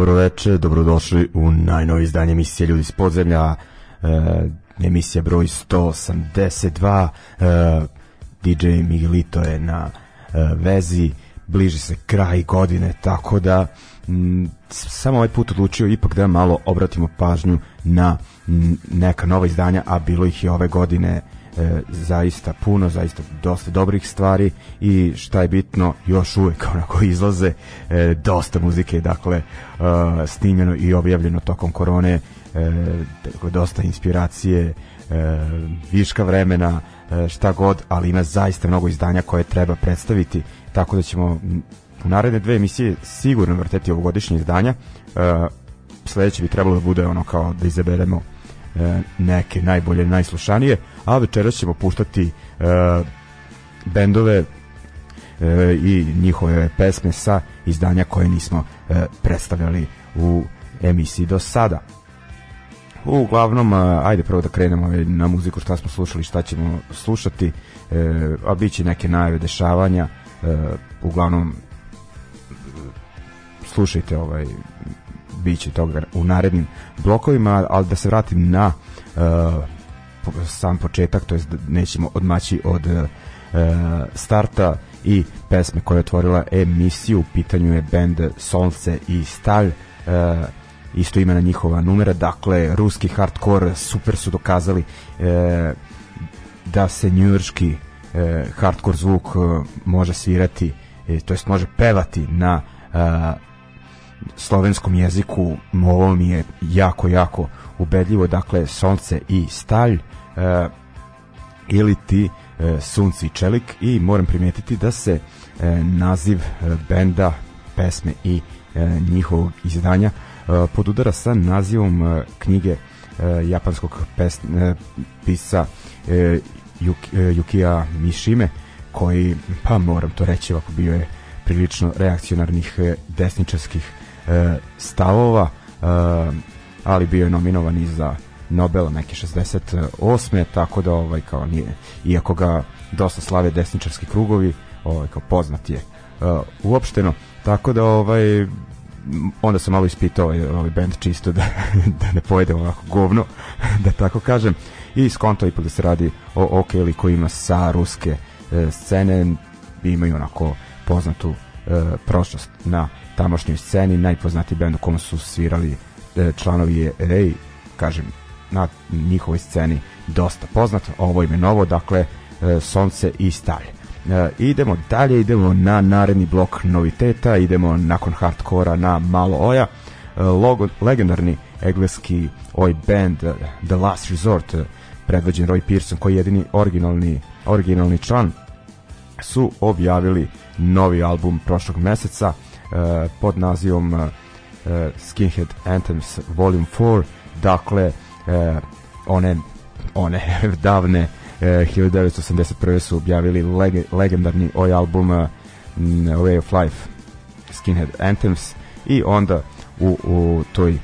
Dobro veče, dobrodošli u najnovi izdanje emisije Ljudi iz podzemlja, e, emisija broj 182, e, DJ Miguelito je na e, vezi, bliži se kraj godine, tako da m, samo ovaj put odlučio ipak da malo obratimo pažnju na m, neka nova izdanja, a bilo ih je ove godine e, zaista puno, zaista dosta dobrih stvari i šta je bitno, još uvek onako izlaze e, dosta muzike, dakle e, snimljeno i objavljeno tokom korone, e, dakle, dosta inspiracije, e, viška vremena, e, šta god, ali ima zaista mnogo izdanja koje treba predstaviti, tako da ćemo u naredne dve emisije sigurno vrteti ovogodišnje izdanja. E, sledeće bi trebalo da bude ono kao da izaberemo e, neke najbolje, najslušanije, a večeras ćemo puštati e, bendove e, i njihove pesme sa izdanja koje nismo e, predstavljali u emisiji do sada. Uglavnom, ajde prvo da krenemo na muziku šta smo slušali, šta ćemo slušati, e, a bit će neke najave dešavanja, e, uglavnom slušajte ovaj biće toga u narednim blokovima, ali da se vratim na uh, sam početak, to jest nećemo odmaći od uh, starta i pesme koja je otvorila emisiju, u pitanju je band Solce i Stalj, uh, isto imena njihova numera, dakle ruski hardcore super su dokazali uh, da se njujorski uh, hardcore zvuk uh, može svirati, uh, to jest može pevati na uh, slovenskom jeziku ovo mi je jako, jako ubedljivo, dakle Sonce i Stalj e, ili ti e, Sunci i Čelik. I moram primijetiti da se e, naziv e, benda, pesme i e, njihovog izdanja e, podudara sa nazivom e, knjige e, japanskog pes, e, pisa e, Yuk, e, Yukija Mishime koji, pa moram to reći, ovako bio je prilično reakcionarnih e, desničarskih stavova, e, ali bio je nominovan i za Nobela neke 68. tako da ovaj kao nije iako ga dosta slave desničarski krugovi, ovaj kao poznat je uh, uopšteno. Tako da ovaj onda sam malo ispitao ovaj, ovaj band čisto da, da ne pojedem ovako govno, da tako kažem. I skonto ipak da se radi o Okeli koji ima sa ruske e, scene, imaju onako poznatu e, prošlost na tamošnjoj sceni. Najpoznatiji band u kom su svirali e, članovi je Ray, kažem, na njihovoj sceni dosta poznat. Ovo ime novo, dakle, e, Sonce i Stalje. Idemo dalje, idemo na naredni blok noviteta, idemo nakon hardkora na malo oja. E, logo, legendarni engleski oj band The Last Resort, predvođen Roy Pearson, koji je jedini originalni, originalni član, su objavili novi album prošlog meseca pod nazivom uh, Skinhead Anthems Volume 4, dakle one one davne 1981. su objavili leg legendarni ovaj album Way of Life Skinhead Anthems i onda u, u toj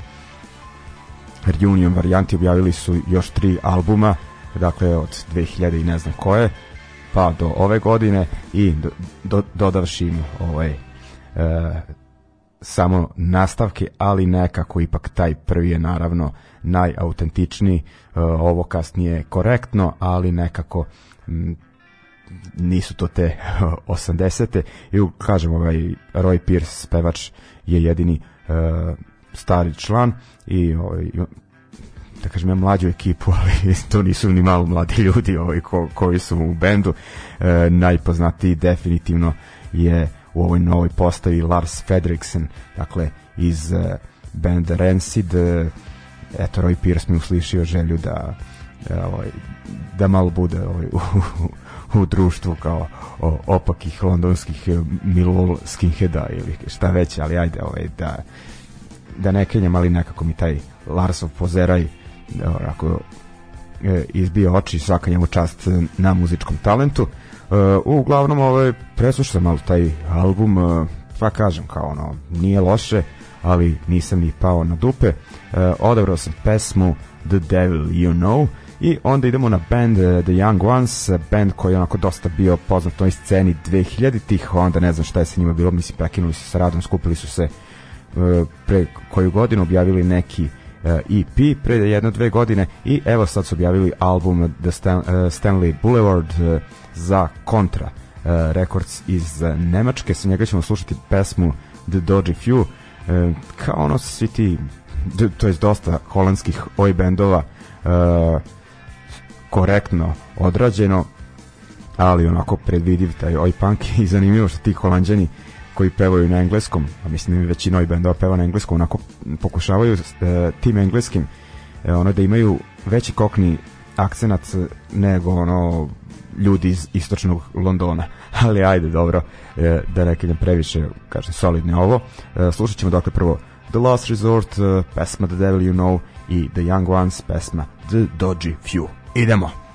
reunion varijanti objavili su još tri albuma dakle od 2000 i ne znam koje pa do ove godine i do, do, dodavši im ovaj e, samo nastavke, ali nekako ipak taj prvi je naravno najautentičniji, e, ovo kasnije korektno, ali nekako m, nisu to te 80. i kažem ovaj Roy Pierce pevač je jedini e, stari član i ovaj da kažem ja mlađu ekipu, ali to nisu ni malo mladi ljudi ovaj, ko, koji su u bendu. E, najpoznatiji definitivno je u ovoj novoj postavi Lars Fedriksen, dakle iz uh, benda Rancid. Uh, eto, Roy Pierce mi uslišio želju da uh, ovaj, da malo bude ovaj, u, u, u društvu kao o, opakih londonskih Millwall skinheada ili šta već, ali ajde ovaj, da da ne kenjam, ali nekako mi taj Larsov pozeraj ako izbio oči svaka njemu čast na muzičkom talentu uglavnom ovaj preslušao malo taj album uh, pa kažem kao ono nije loše ali nisam ni pao na dupe. Uh, odabrao sam pesmu The Devil You Know i onda idemo na band uh, The Young Ones band koji je onako dosta bio poznat na toj sceni 2000-ih onda ne znam šta je sa njima bilo mislim prekinuli su sa radom skupili su se uh, pre koju godinu objavili neki uh, EP pre jedno dve godine i evo sad su objavili album The Stan, uh, Stanley Boulevard uh, za Contra uh, Records iz Nemačke. Sa njega ćemo slušati pesmu The Dodgy Few. Uh, kao ono svi ti, to je dosta holandskih oj bendova uh, korektno odrađeno, ali onako predvidiv taj oj punk i zanimljivo što ti holandjani koji pevaju na engleskom, a mislim da većina oj bendova peva na engleskom, onako pokušavaju uh, tim engleskim uh, ono da imaju veći kokni akcenat nego ono ljudi iz istočnog Londona. Ali ajde, dobro, e, da ne kadem previše, kažem, solidne ovo. E, slušat ćemo dakle prvo The Last Resort, e, pesma The Devil You Know i The Young Ones, pesma The Dodgy Few. Idemo!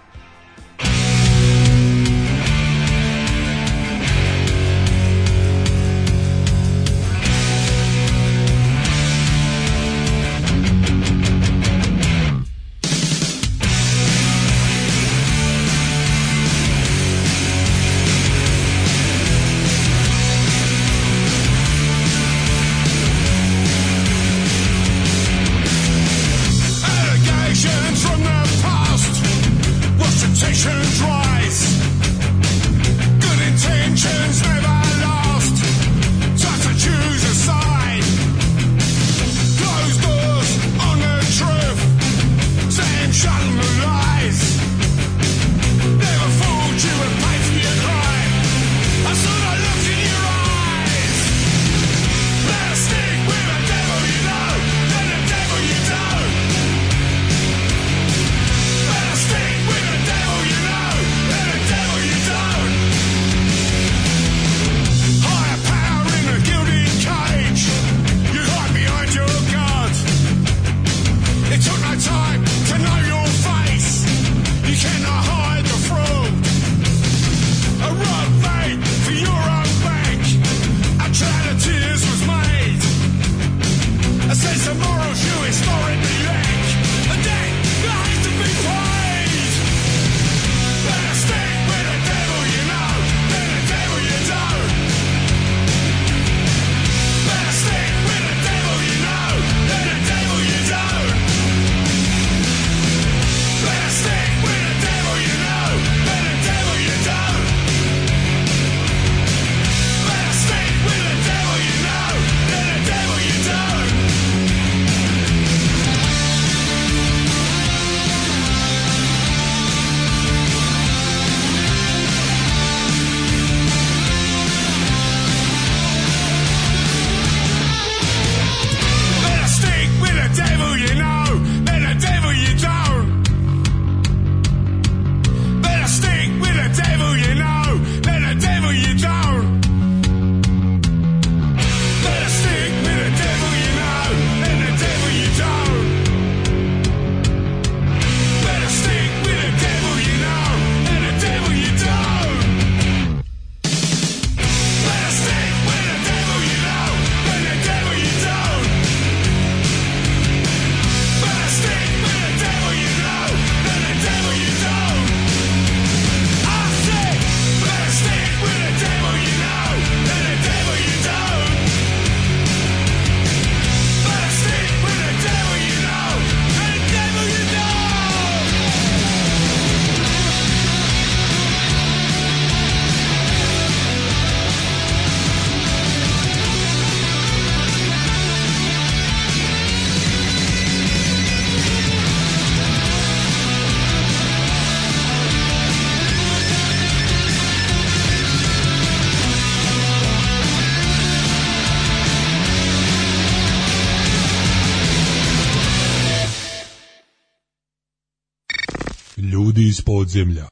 Ljudi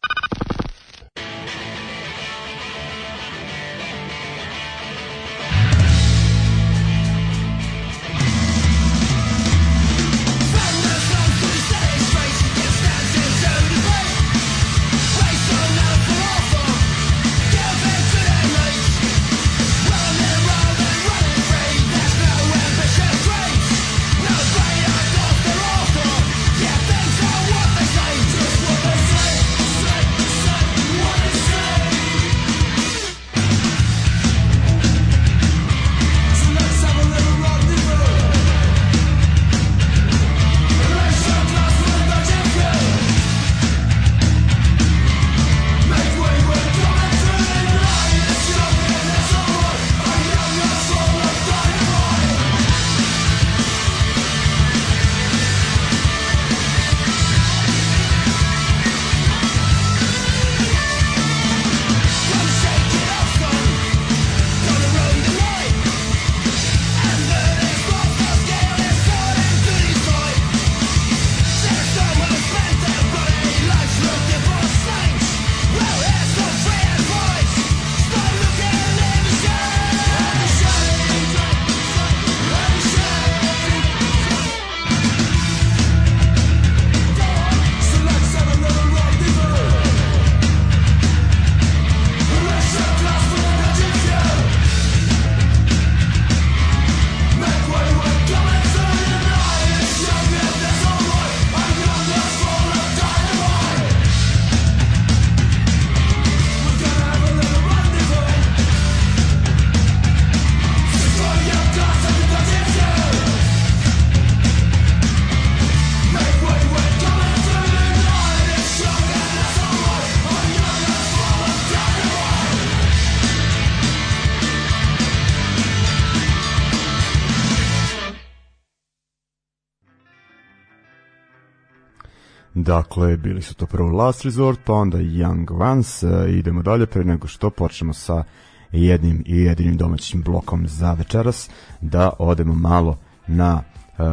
Dakle, bili su to prvo Last Resort, pa onda Young Ones. E, idemo dalje pre nego što počnemo sa jednim i jedinim domaćim blokom za večeras, da odemo malo na e,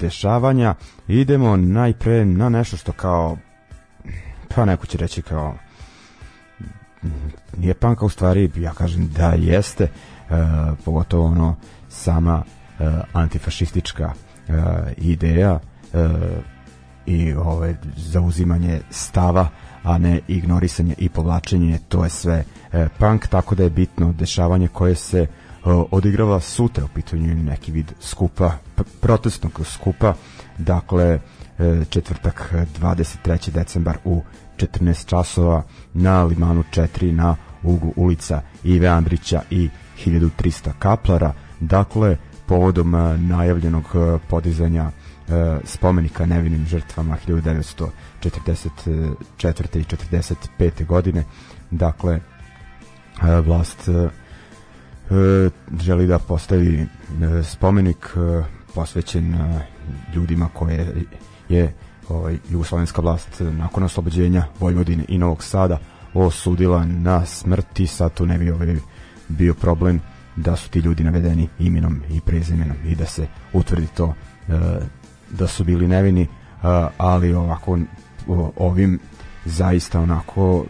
dešavanja. Idemo najpre na nešto što kao, pa neko će reći kao, nije panka u stvari, ja kažem da jeste, e, pogotovo ono sama e, antifašistička e, ideja, e, i ovaj zauzimanje stava a ne ignorisanje i povlačenje to je sve e, punk tako da je bitno dešavanje koje se e, odigrava sutra u pitanju neki vid skupa protestnog skupa dakle e, četvrtak 23. decembar u 14 časova na Limanu 4 na ugu ulica Ive Andrića i 1300 kaplara dakle povodom e, najavljenog e, podizanja spomenika nevinim žrtvama 1944. i 45. godine. Dakle, e, vlast e, želi da postavi spomenik posvećen ljudima koje je ovaj, jugoslovenska vlast nakon oslobođenja Vojvodine i Novog Sada osudila na smrt i sad tu ne bi ovaj, bio problem da su ti ljudi navedeni imenom i prezimenom i da se utvrdi to da su bili nevini, ali ovako ovim zaista onako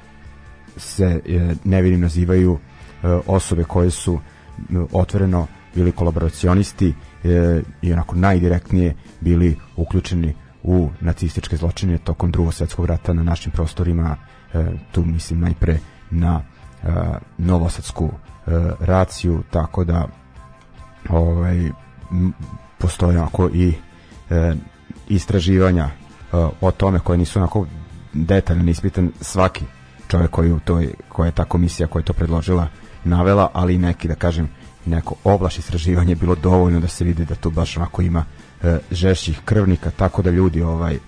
se e, nevinim nazivaju e, osobe koje su otvoreno bili kolaboracionisti e, i onako najdirektnije bili uključeni u nacističke zločine tokom drugog svetskog rata na našim prostorima. Tu mislim najpre na novosadsku raciju tako da ovaj postoje onako i e, istraživanja e, o tome koje nisu onako detaljno ispitan svaki čovjek koji u toj, koja je ta komisija koja je to predložila navela, ali i neki da kažem neko oblaš istraživanje bilo dovoljno da se vidi da tu baš onako ima e, žešćih krvnika, tako da ljudi ovaj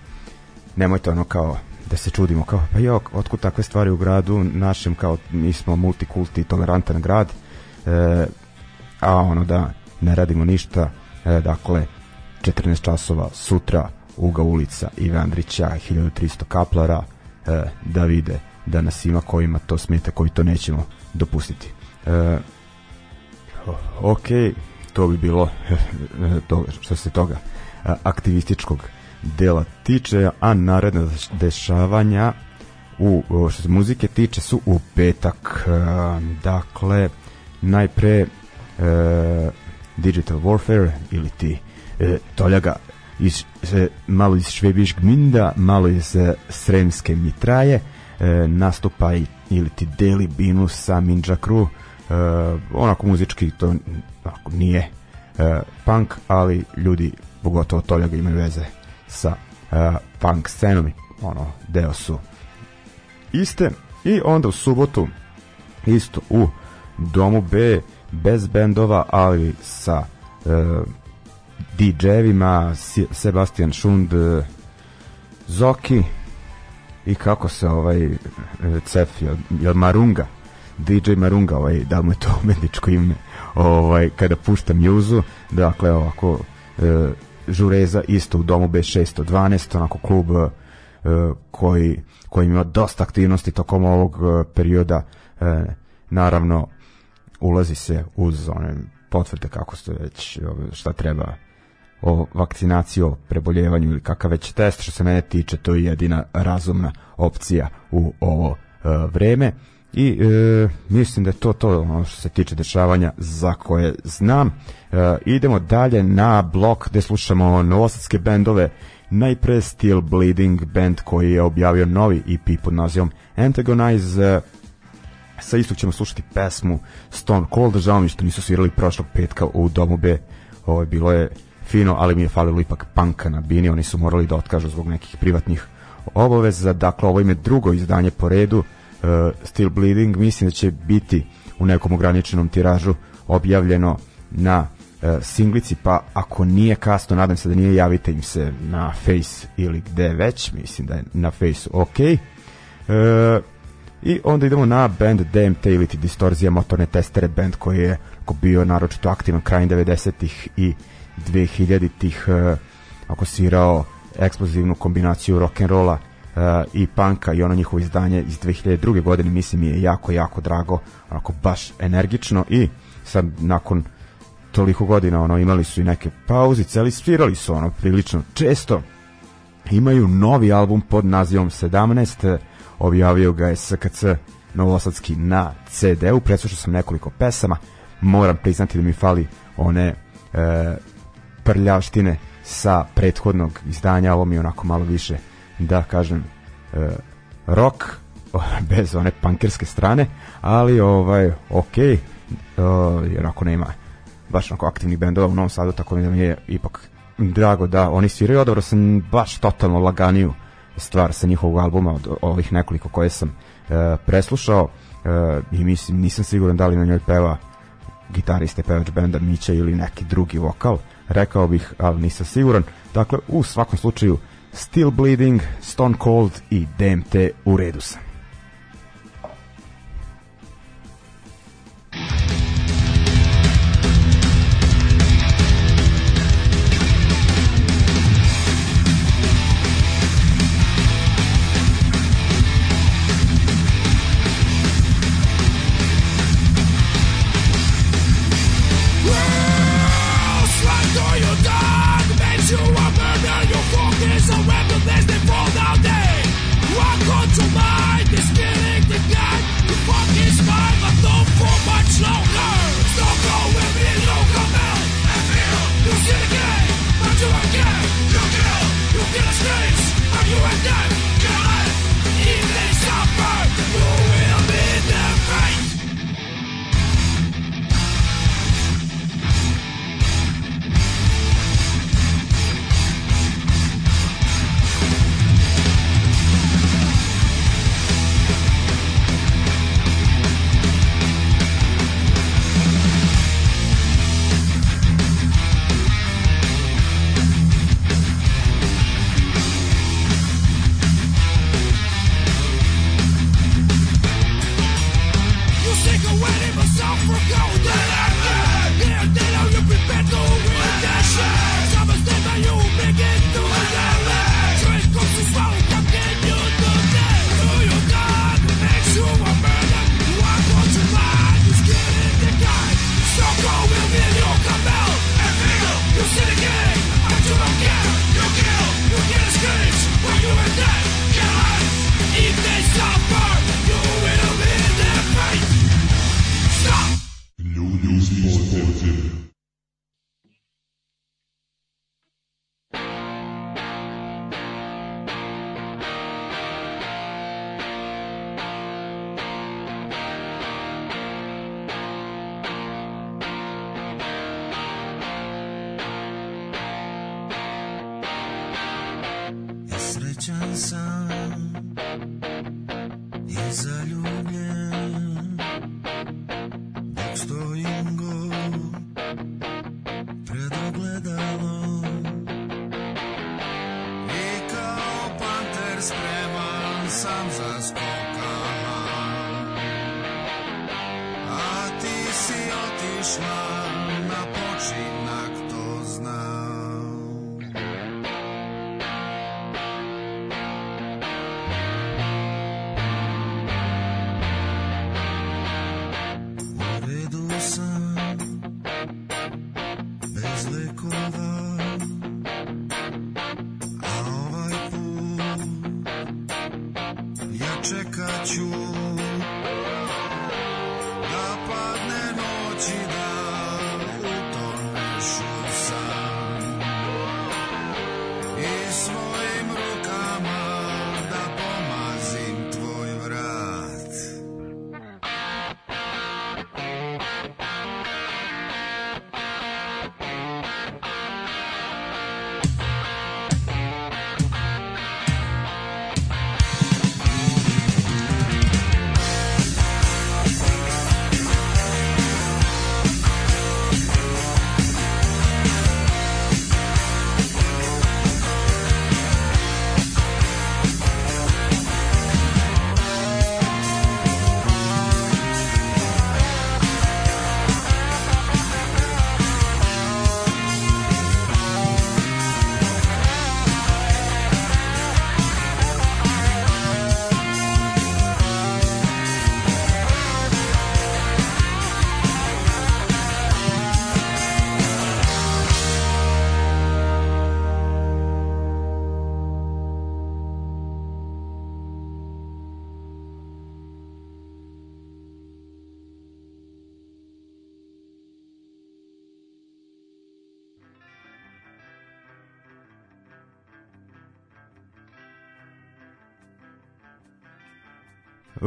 nemojte ono kao da se čudimo kao pa jo, otkud takve stvari u gradu našem kao mi smo multikulti tolerantan grad e, a ono da ne radimo ništa e, dakle 14 časova sutra Uga ulica Ive Andrića 1300 kaplara e, da vide da nas ima kojima to smeta koji to nećemo dopustiti e, ok to bi bilo to, što se toga e, aktivističkog dela tiče a naredna dešavanja u, što se muzike tiče su u petak. E, dakle, najpre e, Digital Warfare ili ti e, Toljaga iz, e, malo iz Švebiš Gminda, malo iz e, Sremske Mitraje, e, nastupa i ili ti Deli Binus sa Minja Crew, e, onako muzički to onako, nije e, punk, ali ljudi, pogotovo Toljaga imaju veze sa e, punk scenom, ono, deo su iste. I onda u subotu isto u domu B bez bendova, ali sa e, DJ-evima Sebastian Šund e, Zoki i kako se ovaj e, Cef, jel, jel Marunga? DJ Marunga, ovaj, da mu je to umetničko ime ovaj, kada pušta mjuzu dakle ovako e, žureza isto u domu B612 onako klub e, koji, koji ima dosta aktivnosti tokom ovog perioda e, naravno ulazi se uz one potvrde kako se već šta treba o vakcinaciji, o preboljevanju ili kakav već test, što se mene tiče, to je jedina razumna opcija u ovo e, vreme. I e, mislim da je to to ono što se tiče dešavanja za koje znam. E, idemo dalje na blok gde slušamo novosadske bendove. Najpre Steel Bleeding band koji je objavio novi EP pod nazivom Antagonize. E, sa istog ćemo slušati pesmu Stone Cold, žao mi što nisu svirali prošlog petka u Domu B. Ovo je bilo je fino, ali mi je falilo ipak panka na bini, oni su morali da otkažu zbog nekih privatnih obaveza, dakle ovo ime drugo izdanje po redu, uh, Still Bleeding, mislim da će biti u nekom ograničenom tiražu objavljeno na uh, singlici, pa ako nije kasno, nadam se da nije, javite im se na Face ili gde već, mislim da je na Face ok. Uh, I onda idemo na band DMT ili ti Distorzija motorne testere, band koji je bio naročito aktivan krajem 90-ih i 2000-ih uh, ako svirao eksplozivnu kombinaciju rock'n'rolla uh, i panka i ono njihovo izdanje iz 2002. godine mislim mi je jako, jako drago onako baš energično i sad nakon toliko godina ono imali su i neke pauzice ali svirali su ono prilično često imaju novi album pod nazivom 17 objavio ga je SKC Novosadski na CD-u preslušao sam nekoliko pesama moram priznati da mi fali one e, prljavštine sa prethodnog izdanja, ovo mi je onako malo više, da kažem, e, rock, bez one pankerske strane, ali ovaj, ok, e, jer ako nema baš onako aktivnih bendova u Novom Sadu, tako da mi je ipak drago da oni sviraju, odabrao sam baš totalno laganiju stvar sa njihovog albuma od ovih nekoliko koje sam e, preslušao e, i mislim nisam siguran da li na njoj peva gitariste pevač benda Mića ili neki drugi vokal rekao bih, ali nisam siguran. Dakle, u svakom slučaju, Still Bleeding, Stone Cold i DMT u redu sam. Noć i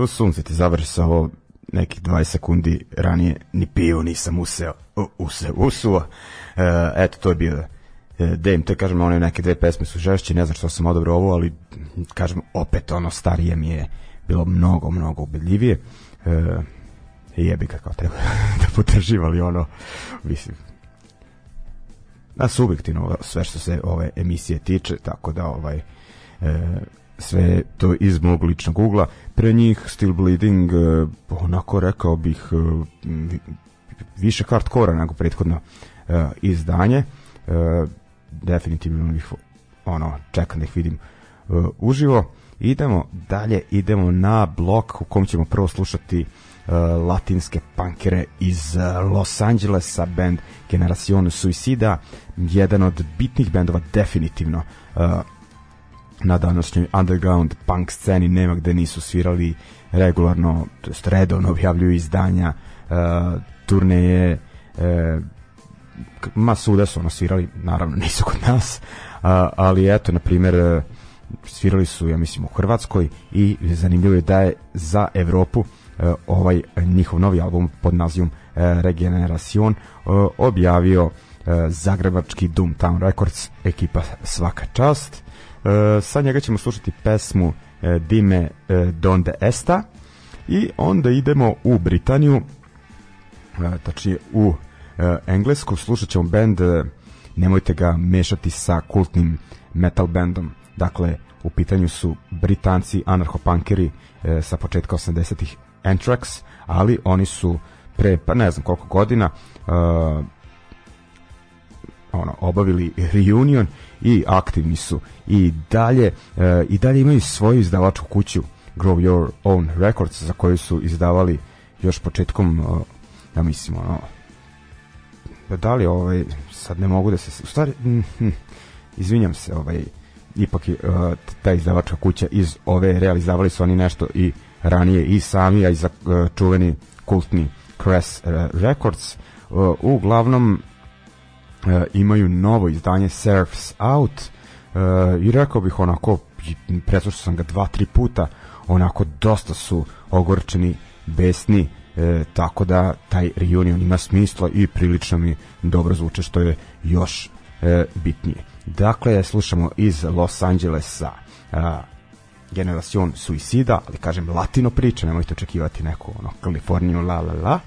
U sunce ti završi sa ovo nekih 20 sekundi ranije ni pio nisam useo, u- useo, usuo. E, eto, to je bio e, DMT, kažem, one neke dve pesme su žešće, ne znam što sam odabrao ovo, ali kažem, opet ono starije mi je bilo mnogo, mnogo ubedljivije. E, jebi ga kao treba da potraživali ono, mislim, da subjektivno sve što se ove emisije tiče, tako da ovaj e, sve to iz mog ličnog ugla. Pre njih Still Bleeding, e, onako rekao bih e, vi- više hardkora nego prethodno e, izdanje. Definitivno ih ono, čekam da ih vidim uživo. Idemo dalje, idemo na blok u kom ćemo prvo slušati latinske punkere iz Los Angelesa, band Generacion Suicida, jedan od bitnih bendova definitivno na današnjoj underground punk sceni nema gde nisu svirali regularno, to jest redovno objavljuju izdanja, uh, turneje, k- ma svuda su ono svirali, naravno nisu kod nas, a, ali eto, na primjer, uh, svirali su, ja mislim, u Hrvatskoj i zanimljivo je da je za Evropu uh, ovaj njihov novi album pod nazivom uh, Regeneracion uh, objavio uh, zagrebački Doomtown Records, ekipa svaka čast. E, sa njega ćemo slušati pesmu e, Dime e, Donde Esta. I onda idemo u Britaniju tačnije u Englesku. Slušat ćemo band nemojte ga mešati sa kultnim metal bandom. Dakle u pitanju su Britanci anarchopunkeri sa početka 80-ih Anthrax ali oni su pre pa ne znam koliko godina ono obavili reunion i aktivni su i dalje e, i dalje imaju svoju izdavačku kuću Grow Your Own Records za koju su izdavali još početkom e, ja mislim ono da li ovaj sad ne mogu da se u stvari mm, izvinjam se ovaj ipak uh, ta izdavačka kuća iz ove realizavali su oni nešto i ranije i sami a i za uh, čuveni kultni Crass uh, Records. Uh, uglavnom imaju novo izdanje Surfs Out uh, i rekao bih onako preslušao sam ga dva, tri puta onako dosta su ogorčeni besni e, tako da taj reunion ima smisla i prilično mi dobro zvuče što je još e, bitnije. Dakle, slušamo iz Los Angelesa a, Generacion Suicida, ali kažem latino priča, nemojte očekivati neku ono, Kaliforniju la la la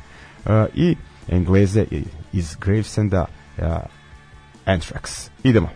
a, i Engleze iz Gravesenda Anthrax. Idemo.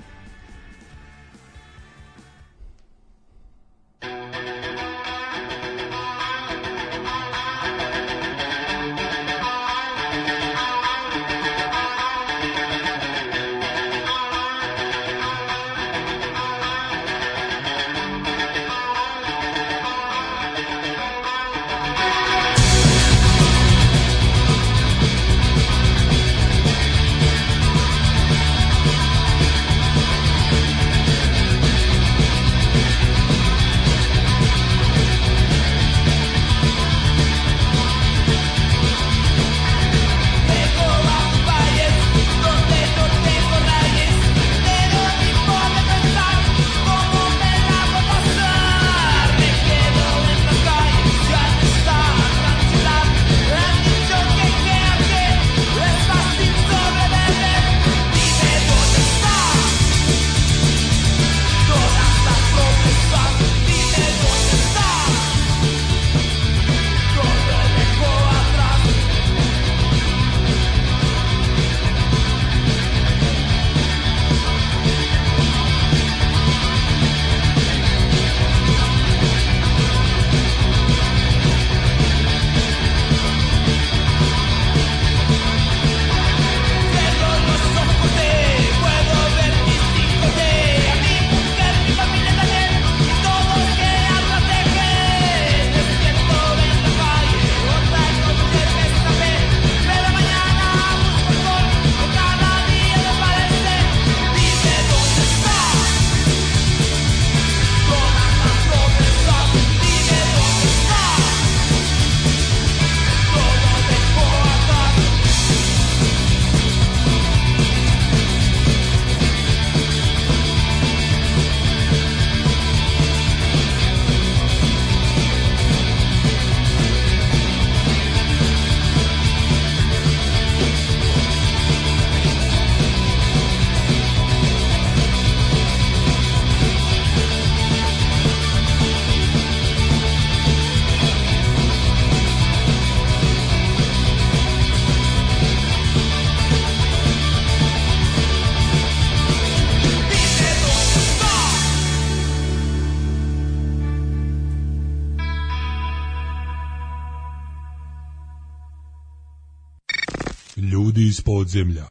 Ljudi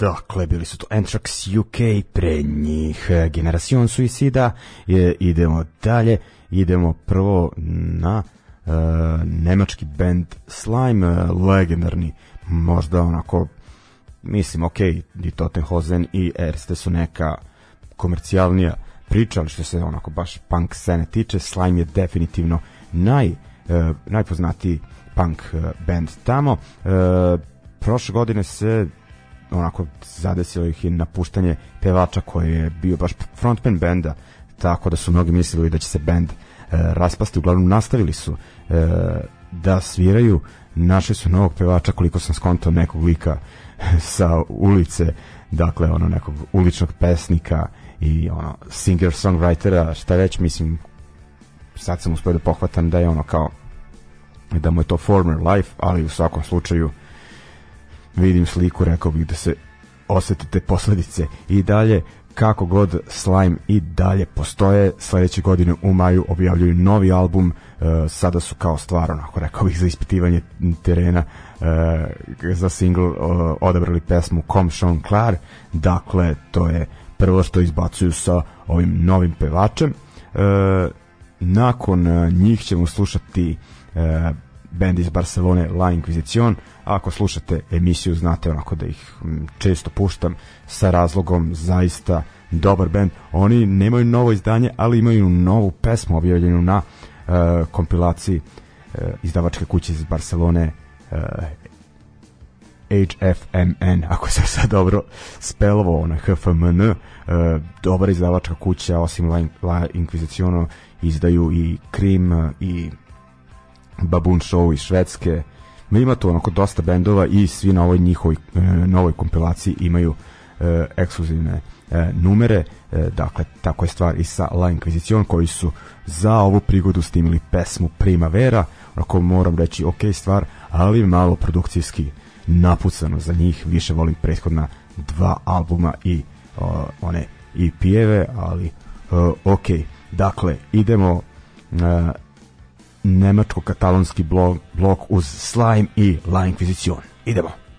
Dakle, bili su to Anthrax UK, pre njih e, Generacion Suicida, je, idemo dalje, idemo prvo na e, nemački band Slime, e, legendarni, možda onako, mislim, ok, i Tottenhosen i Erste su neka komercijalnija priča, ali što se onako baš punk scene tiče, Slime je definitivno naj, e, najpoznatiji punk e, band tamo. E, prošle godine se onako zadesilo ih je napuštanje pevača koji je bio baš frontman benda, tako da su mnogi mislili da će se bend e, raspasti, uglavnom nastavili su e, da sviraju, našli su novog pevača koliko sam skontao nekog lika sa ulice, dakle ono nekog uličnog pesnika i ono singer songwritera, šta već mislim sad sam uspio da pohvatam da je ono kao da mu je to former life, ali u svakom slučaju vidim sliku, rekao bih da se osetite posledice. I dalje kako god Slime i dalje postoje. Sledeće godine u maju objavljuju novi album uh, sada su kao stvar onako rekao bih za ispitivanje terena uh, za single uh, odabrali pesmu Com Sean Clar dakle to je prvo što izbacuju sa ovim novim pevačem. Uh, nakon uh, njih ćemo slušati uh, band iz Barcelone La Inquisition ako slušate emisiju znate onako da ih često puštam sa razlogom zaista dobar band oni nemaju novo izdanje ali imaju novu pesmu objavljenu na uh, kompilaciji uh, izdavačke kuće iz Barcelone uh, HFMN, ako se sad dobro spelovo, ono HFMN, uh, dobra izdavačka kuća, osim La, La Inquisiciono, izdaju i Krim i Baboon Show iz Švedske. Ma ima tu onako dosta bendova i svi na ovoj njihovoj e, novoj kompilaciji imaju e, ekskluzivne e, numere. E, dakle, tako je stvar i sa La Inquisition koji su za ovu prigodu snimili pesmu Primavera. Onako moram reći ok stvar, ali malo produkcijski napucano za njih. Više volim prethodna dva albuma i o, one i pijeve, ali o, ok. Dakle, idemo e, nemačko-katalonski blok, blok uz Slime i La Inquisition. Idemo.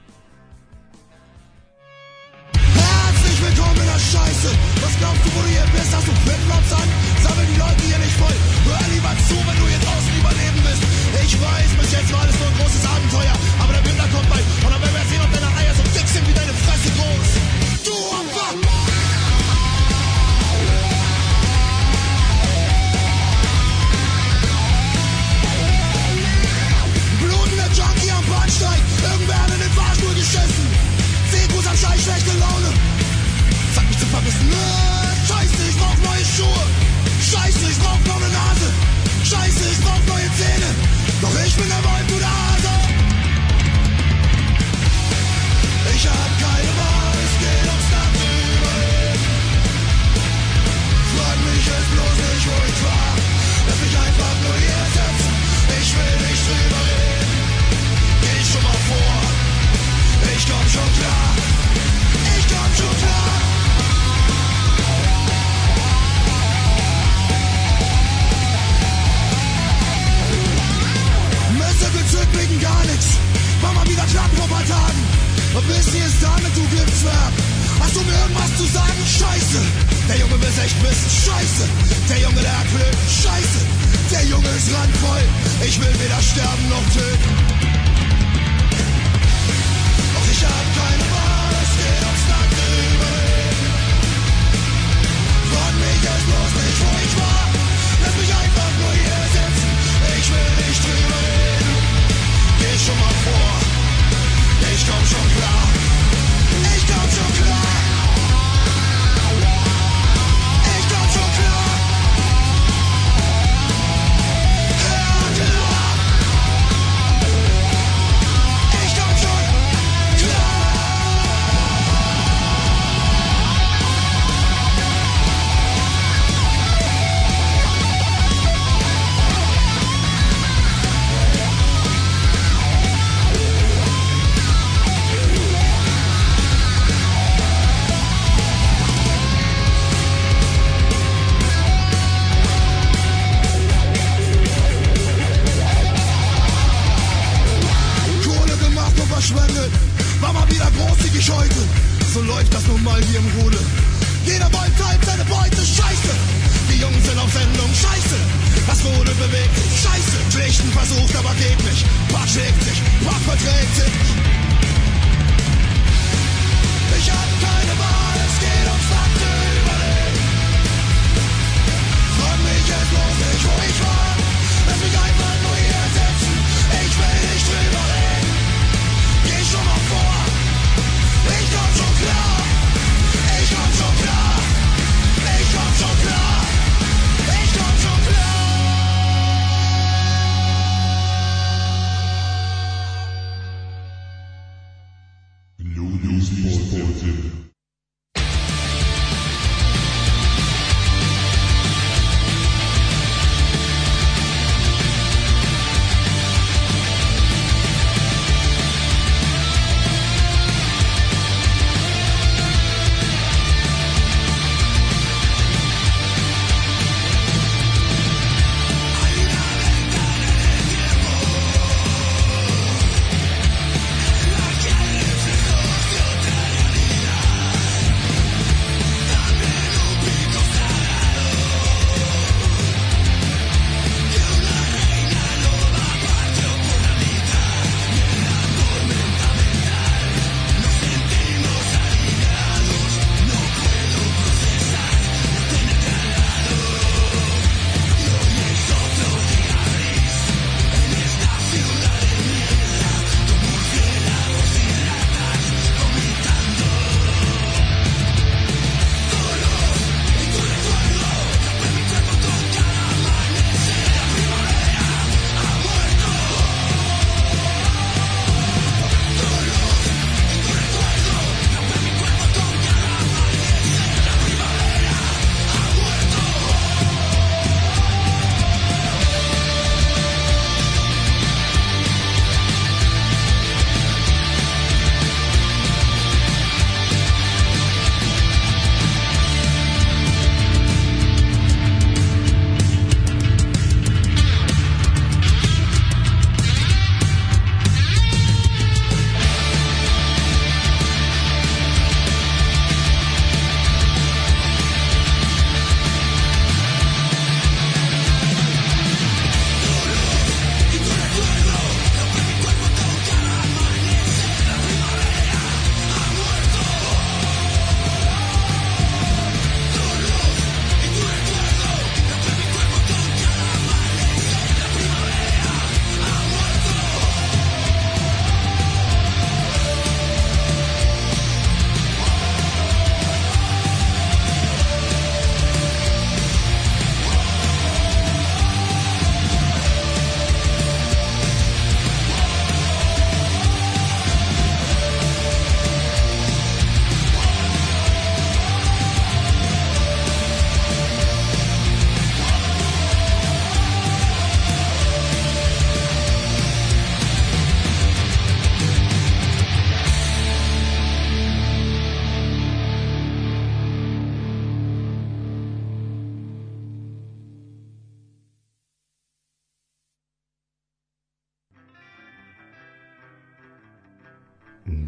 Bis hier ist damit, du Giftswerk. Hast du mir irgendwas zu sagen? Scheiße. Der Junge will's echt wissen. Scheiße. Der Junge, der hat Glück. Scheiße. Der Junge ist randvoll. Ich will weder sterben noch töten.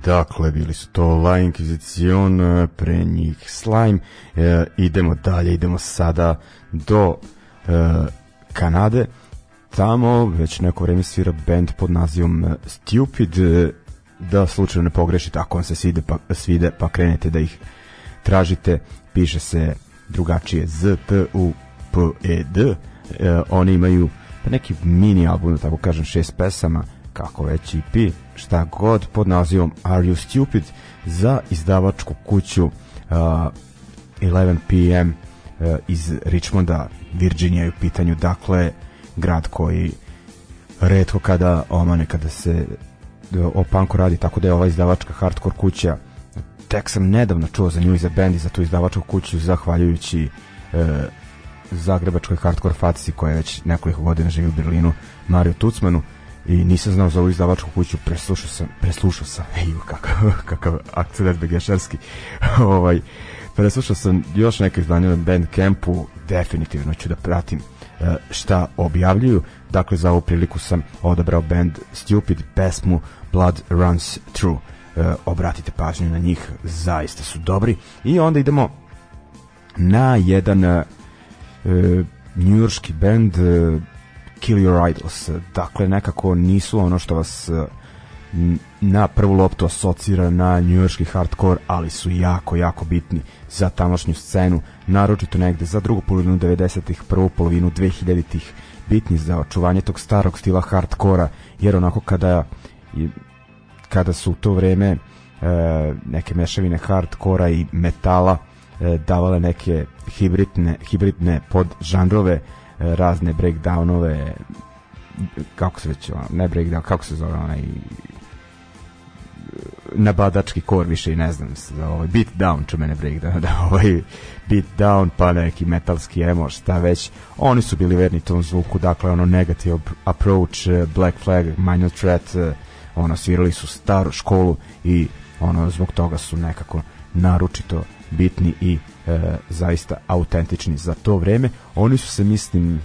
Dakle, bili su to La Inquisition, e, pre njih Slime. E, idemo dalje, idemo sada do e, Kanade. Tamo već neko vreme svira band pod nazivom Stupid. Da slučajno ne pogrešite, ako vam se svide pa, svide, pa krenete da ih tražite. Piše se drugačije Z, T, U, P, E, D. E, oni imaju pa neki mini album, da tako kažem, šest pesama, kako već EP, šta god, pod nazivom Are You Stupid za izdavačku kuću uh, 11 PM uh, iz Richmonda, Virginia je u pitanju, dakle, grad koji redko kada omane kada se o punku radi, tako da je ova izdavačka hardcore kuća tek sam nedavno čuo za nju i za band i za tu izdavačku kuću zahvaljujući e, zagrebačkoj hardcore fatici koja već nekoliko godina živi u Berlinu Mario Tucmanu i nisam znao za ovu izdavačku kuću preslušao sam preslušao sam ej kakav, kakav akcent begešarski ovaj preslušao sam još neke izdanja na Bandcampu definitivno ću da pratim e, šta objavljuju. Dakle za ovu priliku sam odabrao band Stupid pesmu Blood Runs Through. E, obratite pažnju na njih, zaista su dobri. I onda idemo na jedan e, njujorski band e, Kill Your Idols. Dakle, nekako nisu ono što vas e, na prvu loptu asocira na njujorski hardcore, ali su jako, jako bitni za tamošnju scenu, naročito negde za drugu polovinu 90-ih, prvu polovinu 2000-ih, bitni za očuvanje tog starog stila hardkora, jer onako kada kada su u to vreme e, neke mešavine hardkora i metala e, davale neke hibridne, hibridne pod žanrove, razne breakdownove, kako se već, ne breakdown, kako se zove onaj nabadački kor više i ne znam da ovaj beat down će mene breakdown da ovaj beat down pa neki metalski emo šta već. Oni su bili verni tom zvuku dakle ono negative approach eh, black flag minor threat eh, ono svirali su staru školu i ono zbog toga su nekako naručito bitni i e, zaista autentični za to vreme. Oni su se mislim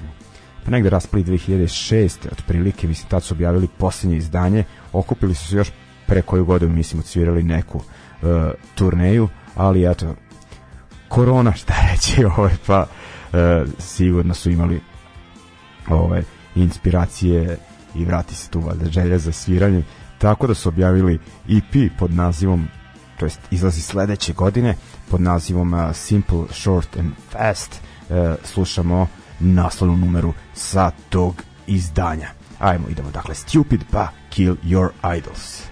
pa negde raspali 2006 otprilike mislim tad su objavili posljednje izdanje. Okupili su se još pre koju godinu mislim odsvirali neku uh, turneju, ali eto korona šta reći, ovaj pa uh, sigurno su imali ovaj inspiracije i vrati se tu valjda želja za sviranje tako da su objavili EP pod nazivom to jest izlazi sledeće godine pod nazivom Simple, Short and Fast. Uh, slušamo naslovnu numeru sa tog izdanja. Ajmo idemo dakle Stupid pa Kill Your Idols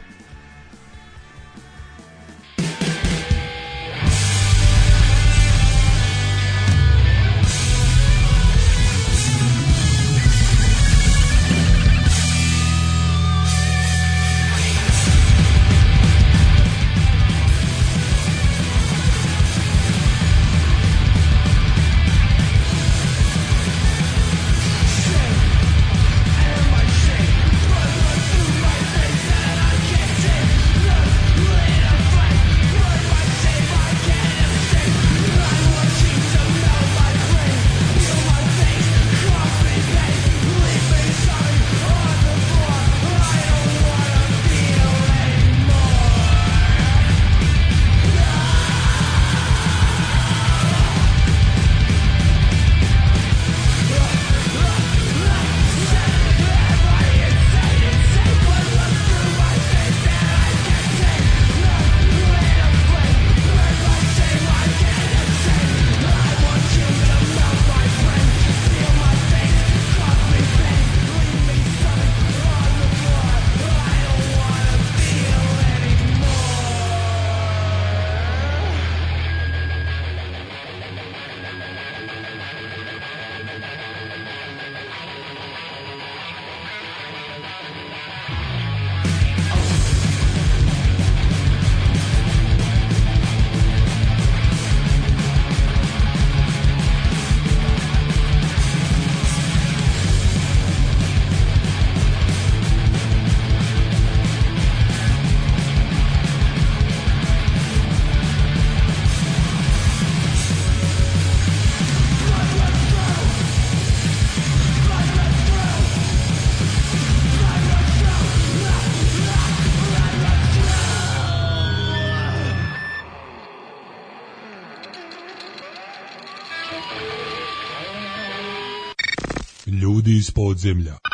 iz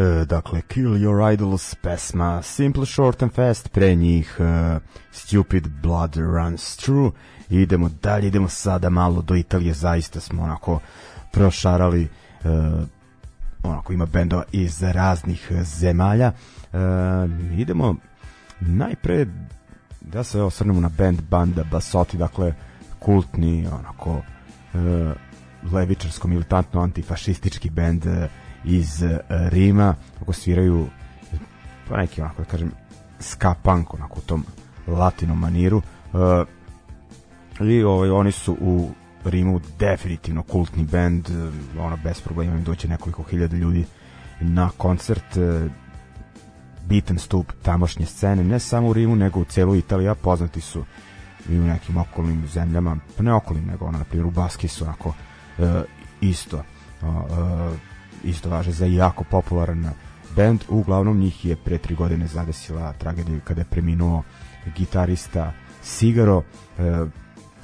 E, dakle, Kill Your Idols, pesma Simple, Short and Fast, pre njih e, Stupid Blood Runs Through. Idemo dalje, idemo sada malo do Italije, zaista smo onako prošarali e, onako ima bendova iz raznih zemalja. E, idemo najpre da se osvrnemo na band banda Basoti, dakle kultni onako e, levičarsko militantno antifašistički bend e, iz e, Rima, ako sviraju pa neki onako da kažem ska punk onako u tom latinom maniru. E, i ovaj, oni su u Rimu definitivno kultni bend e, ono bez problema im doće nekoliko hiljada ljudi na koncert bitan stup tamošnje scene ne samo u Rimu nego u celoj Italiji a poznati su i u nekim okolnim zemljama pa ne okolnim nego ono na primjer u Baski su onako e, isto. E, isto važe za jako popularan band uglavnom njih je pre tri godine zadesila tragedija kada je preminuo gitarista Sigaro. E,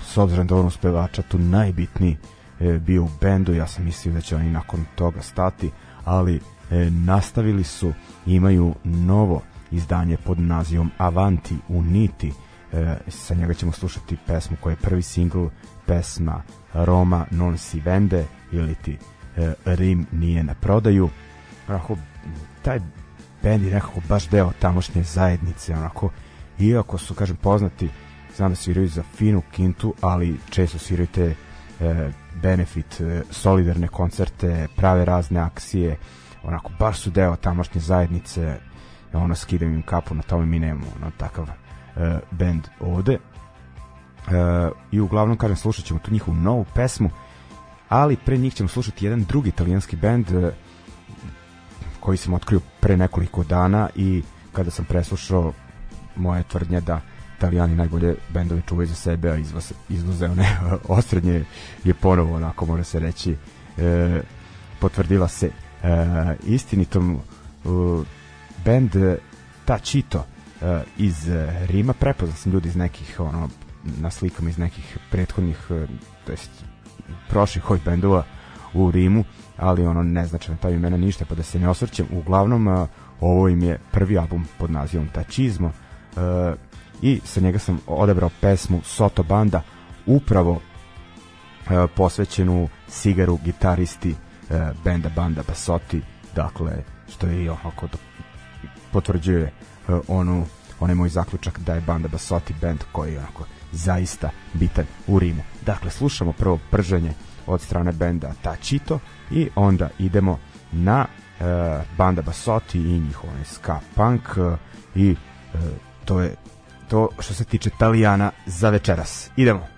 s obzirom da on uspevača tu najbitniji e, bio u bendu. Ja sam mislio da će oni nakon toga stati ali e, nastavili su imaju novo izdanje pod nazivom Avanti Uniti. E, sa njega ćemo slušati pesmu koja je prvi singl pesma Roma non si vende ili ti Rim nije na prodaju. Onako taj bend je nekako baš deo tamošnje zajednice onako iako su kažem poznati znam da sviraju za finu kintu ali često sviraju te e, benefit e, solidarne koncerte prave razne akcije onako baš su deo tamošnje zajednice ono skidam im kapu na tome mi nemamo ono, takav e, band ovde. E, i uglavnom kažem slušat ćemo tu njihovu novu pesmu ali pre njih ćemo slušati jedan drugi italijanski band e, koji sam otkrio pre nekoliko dana i kada sam preslušao moje tvrdnje da italijani najbolje bendovi čuvaju za sebe, a izvoze, izvoze one osrednje je ponovo onako mora se reći e, potvrdila se e, istinitom e, band Tachito e, iz Rima. Prepoznao sam ljudi iz nekih ono na slikama iz nekih prethodnih to jest prošlih hoj bendova u Rimu ali ono ne znači na ta imena ništa pa da se ne osvrćem. Uglavnom ovo im je prvi album pod nazivom Tačizmo i sa njega sam odabrao pesmu Soto Banda upravo posvećenu Sigaru gitaristi benda Banda Basoti dakle što je onako potvrđuje onu onaj moj zaključak da je Banda Basoti band koji onako zaista bitan u Rimu. Dakle, slušamo prvo prženje od strane benda Tachito i onda idemo na e, banda Basoti i njihov ska punk e, i e, to je to što se tiče Talijana za večeras. Idemo.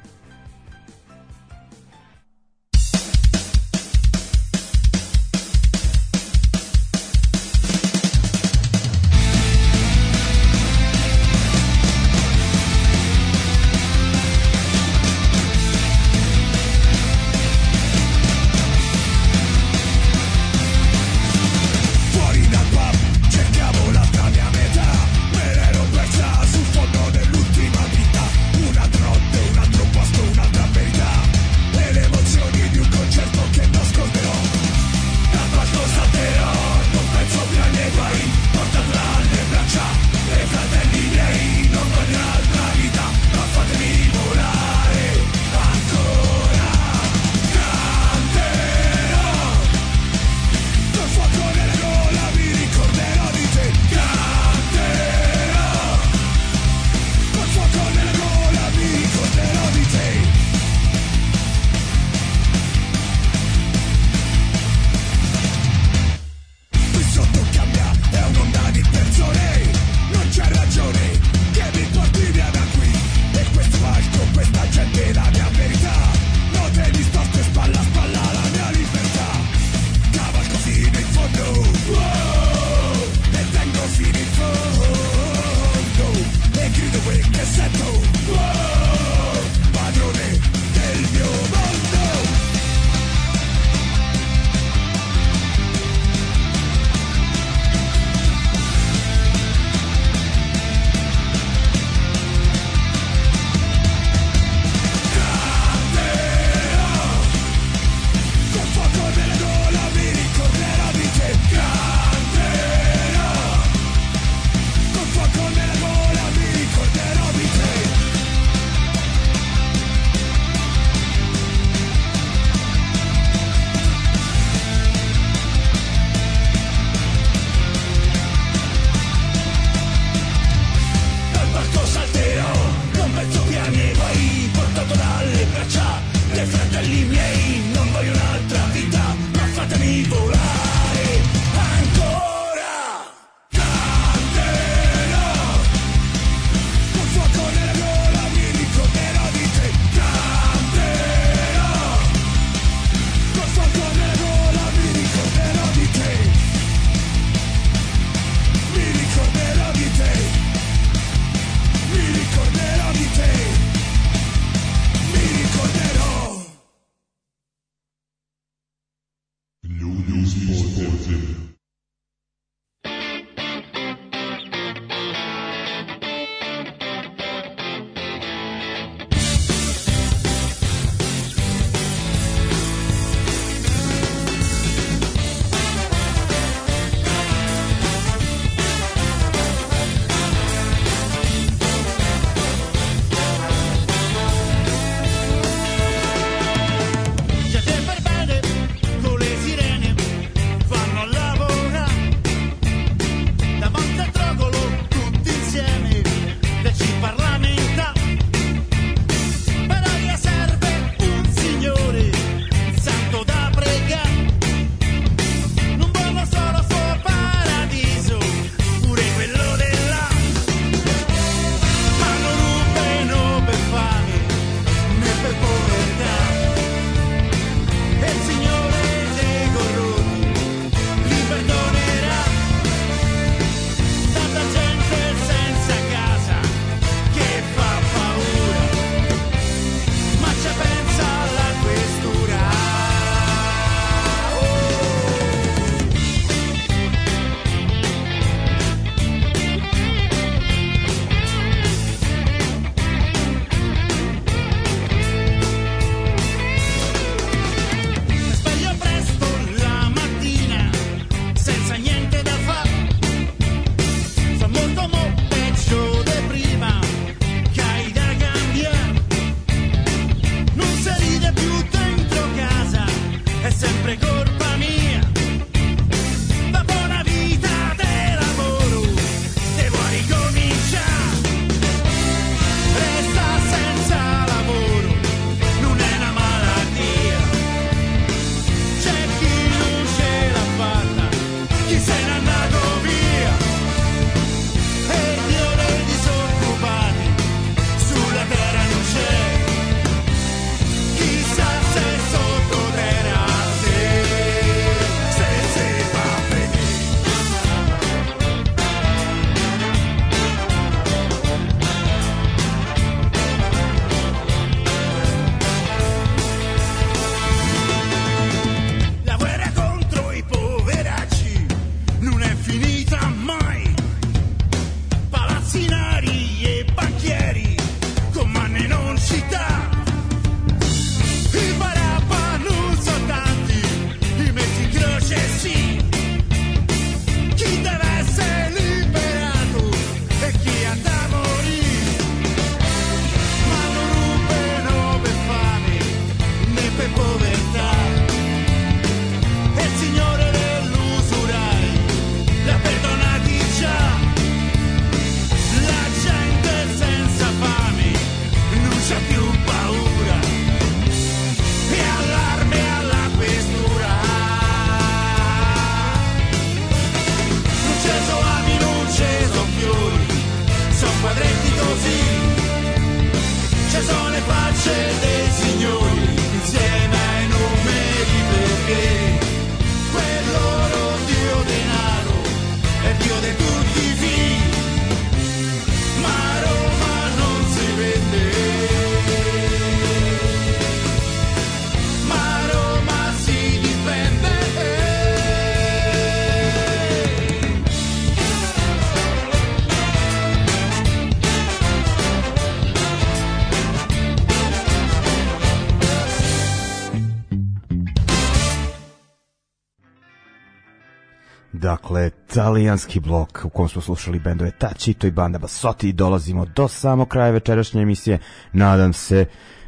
Dakle, talijanski blok u kom smo slušali bendove Tacito i Banda Basotti i dolazimo do samo kraja večerašnje emisije. Nadam se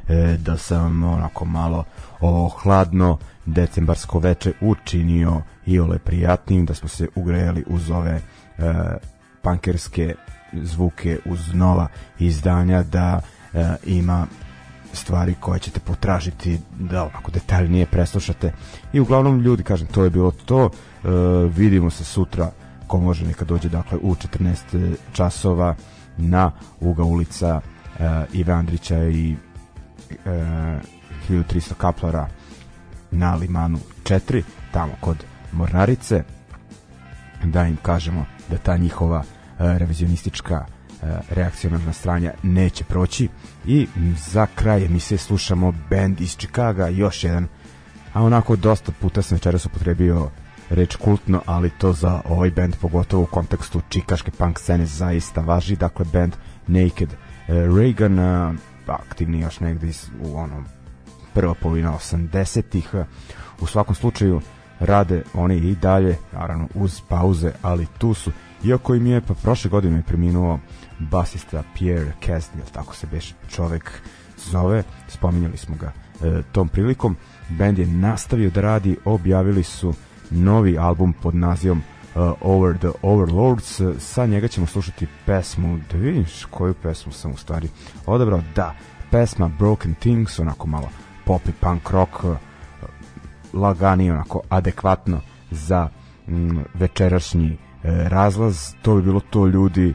e, da sam onako malo ovo hladno decembarsko veče učinio i ole prijatnim, da smo se ugrejali uz ove e, pankerske zvuke uz nova izdanja, da e, ima stvari koje ćete potražiti da ovako detaljnije preslušate. I uglavnom ljudi kažem to je bilo to. E, vidimo se sutra ko može neka dođe dakle u 14 časova na uga ulica e, Ive Andrića i e, 1300 kaplara na Limanu 4 tamo kod Mornarice da im kažemo da ta njihova e, revizionistička reakcionarna stranja neće proći. I za kraj emisije slušamo band iz Čikaga, još jedan. A onako dosta puta sam večeras upotrebio reč kultno, ali to za ovaj band pogotovo u kontekstu čikaške punk scene zaista važi, dakle band Naked e, Reagan aktivni još negde u onom prva polovina 80-ih u svakom slučaju rade oni i dalje, naravno uz pauze, ali tu su. Iako im je pa prošle godine preminuo basista Pierre Casnil, tako se beš čovek zove, spominjali smo ga e, tom prilikom. Band je nastavio da radi, objavili su novi album pod nazivom uh, Over the Overlords. Sa njega ćemo slušati pesmu, da vidiš koju pesmu sam u stvari odabrao. Da, pesma Broken Things, onako malo pop i punk rock, uh, lagani, onako adekvatno za mm, večerašnji e, razlaz. To bi bilo to ljudi.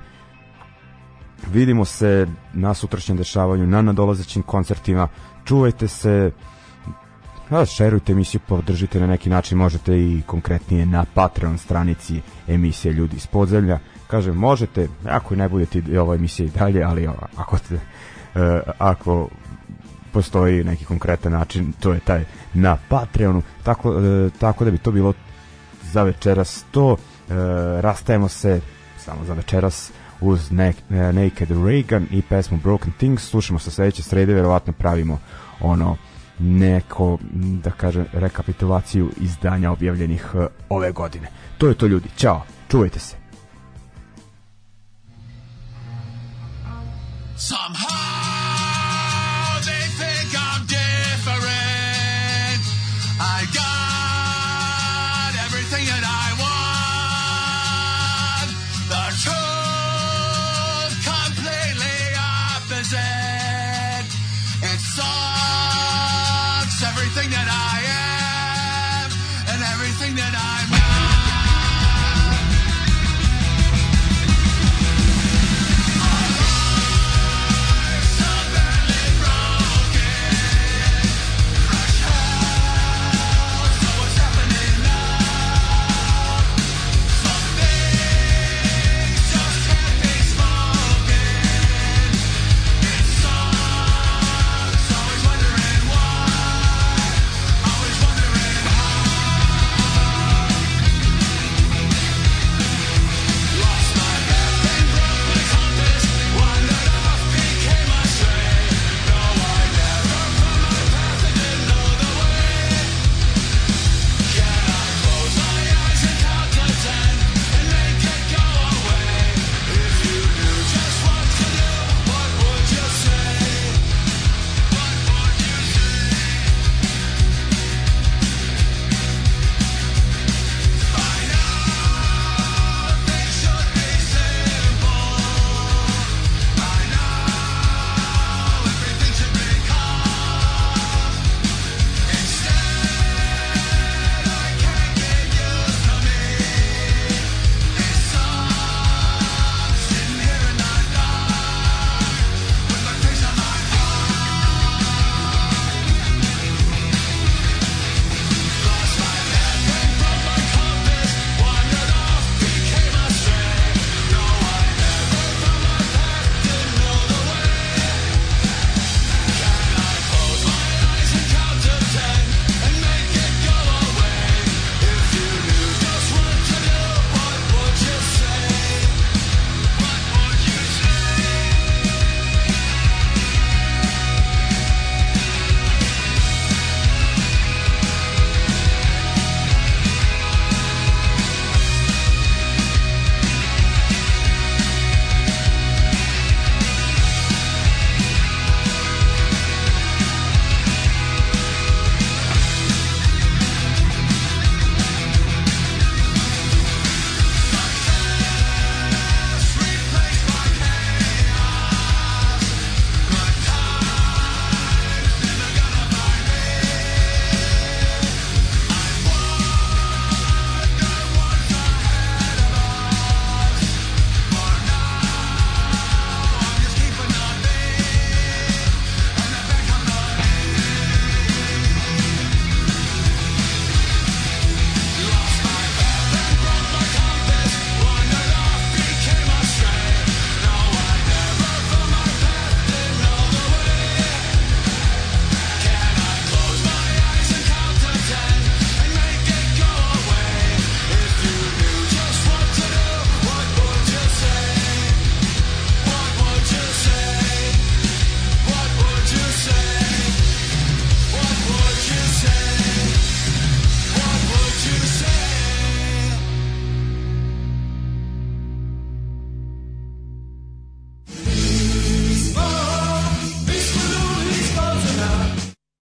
Vidimo se na sutrašnjem dešavanju, na nadolazećim koncertima. Čuvajte se, da, šerujte emisiju, podržite na neki način, možete i konkretnije na Patreon stranici emisije Ljudi iz podzemlja. Kažem, možete, ako ne budete ova emisija i dalje, ali ako, te, e, ako postoji neki konkretan način, to je taj na Patreonu, tako, e, tako da bi to bilo za večeras to. E, rastajemo se samo za večeras uz ne, e, Naked Reagan i pesmu Broken Things. Slušamo se sledeće srede, verovatno pravimo ono neko, da kažem, rekapitulaciju izdanja objavljenih uh, ove godine. To je to ljudi. Ćao, čuvajte se. Somehow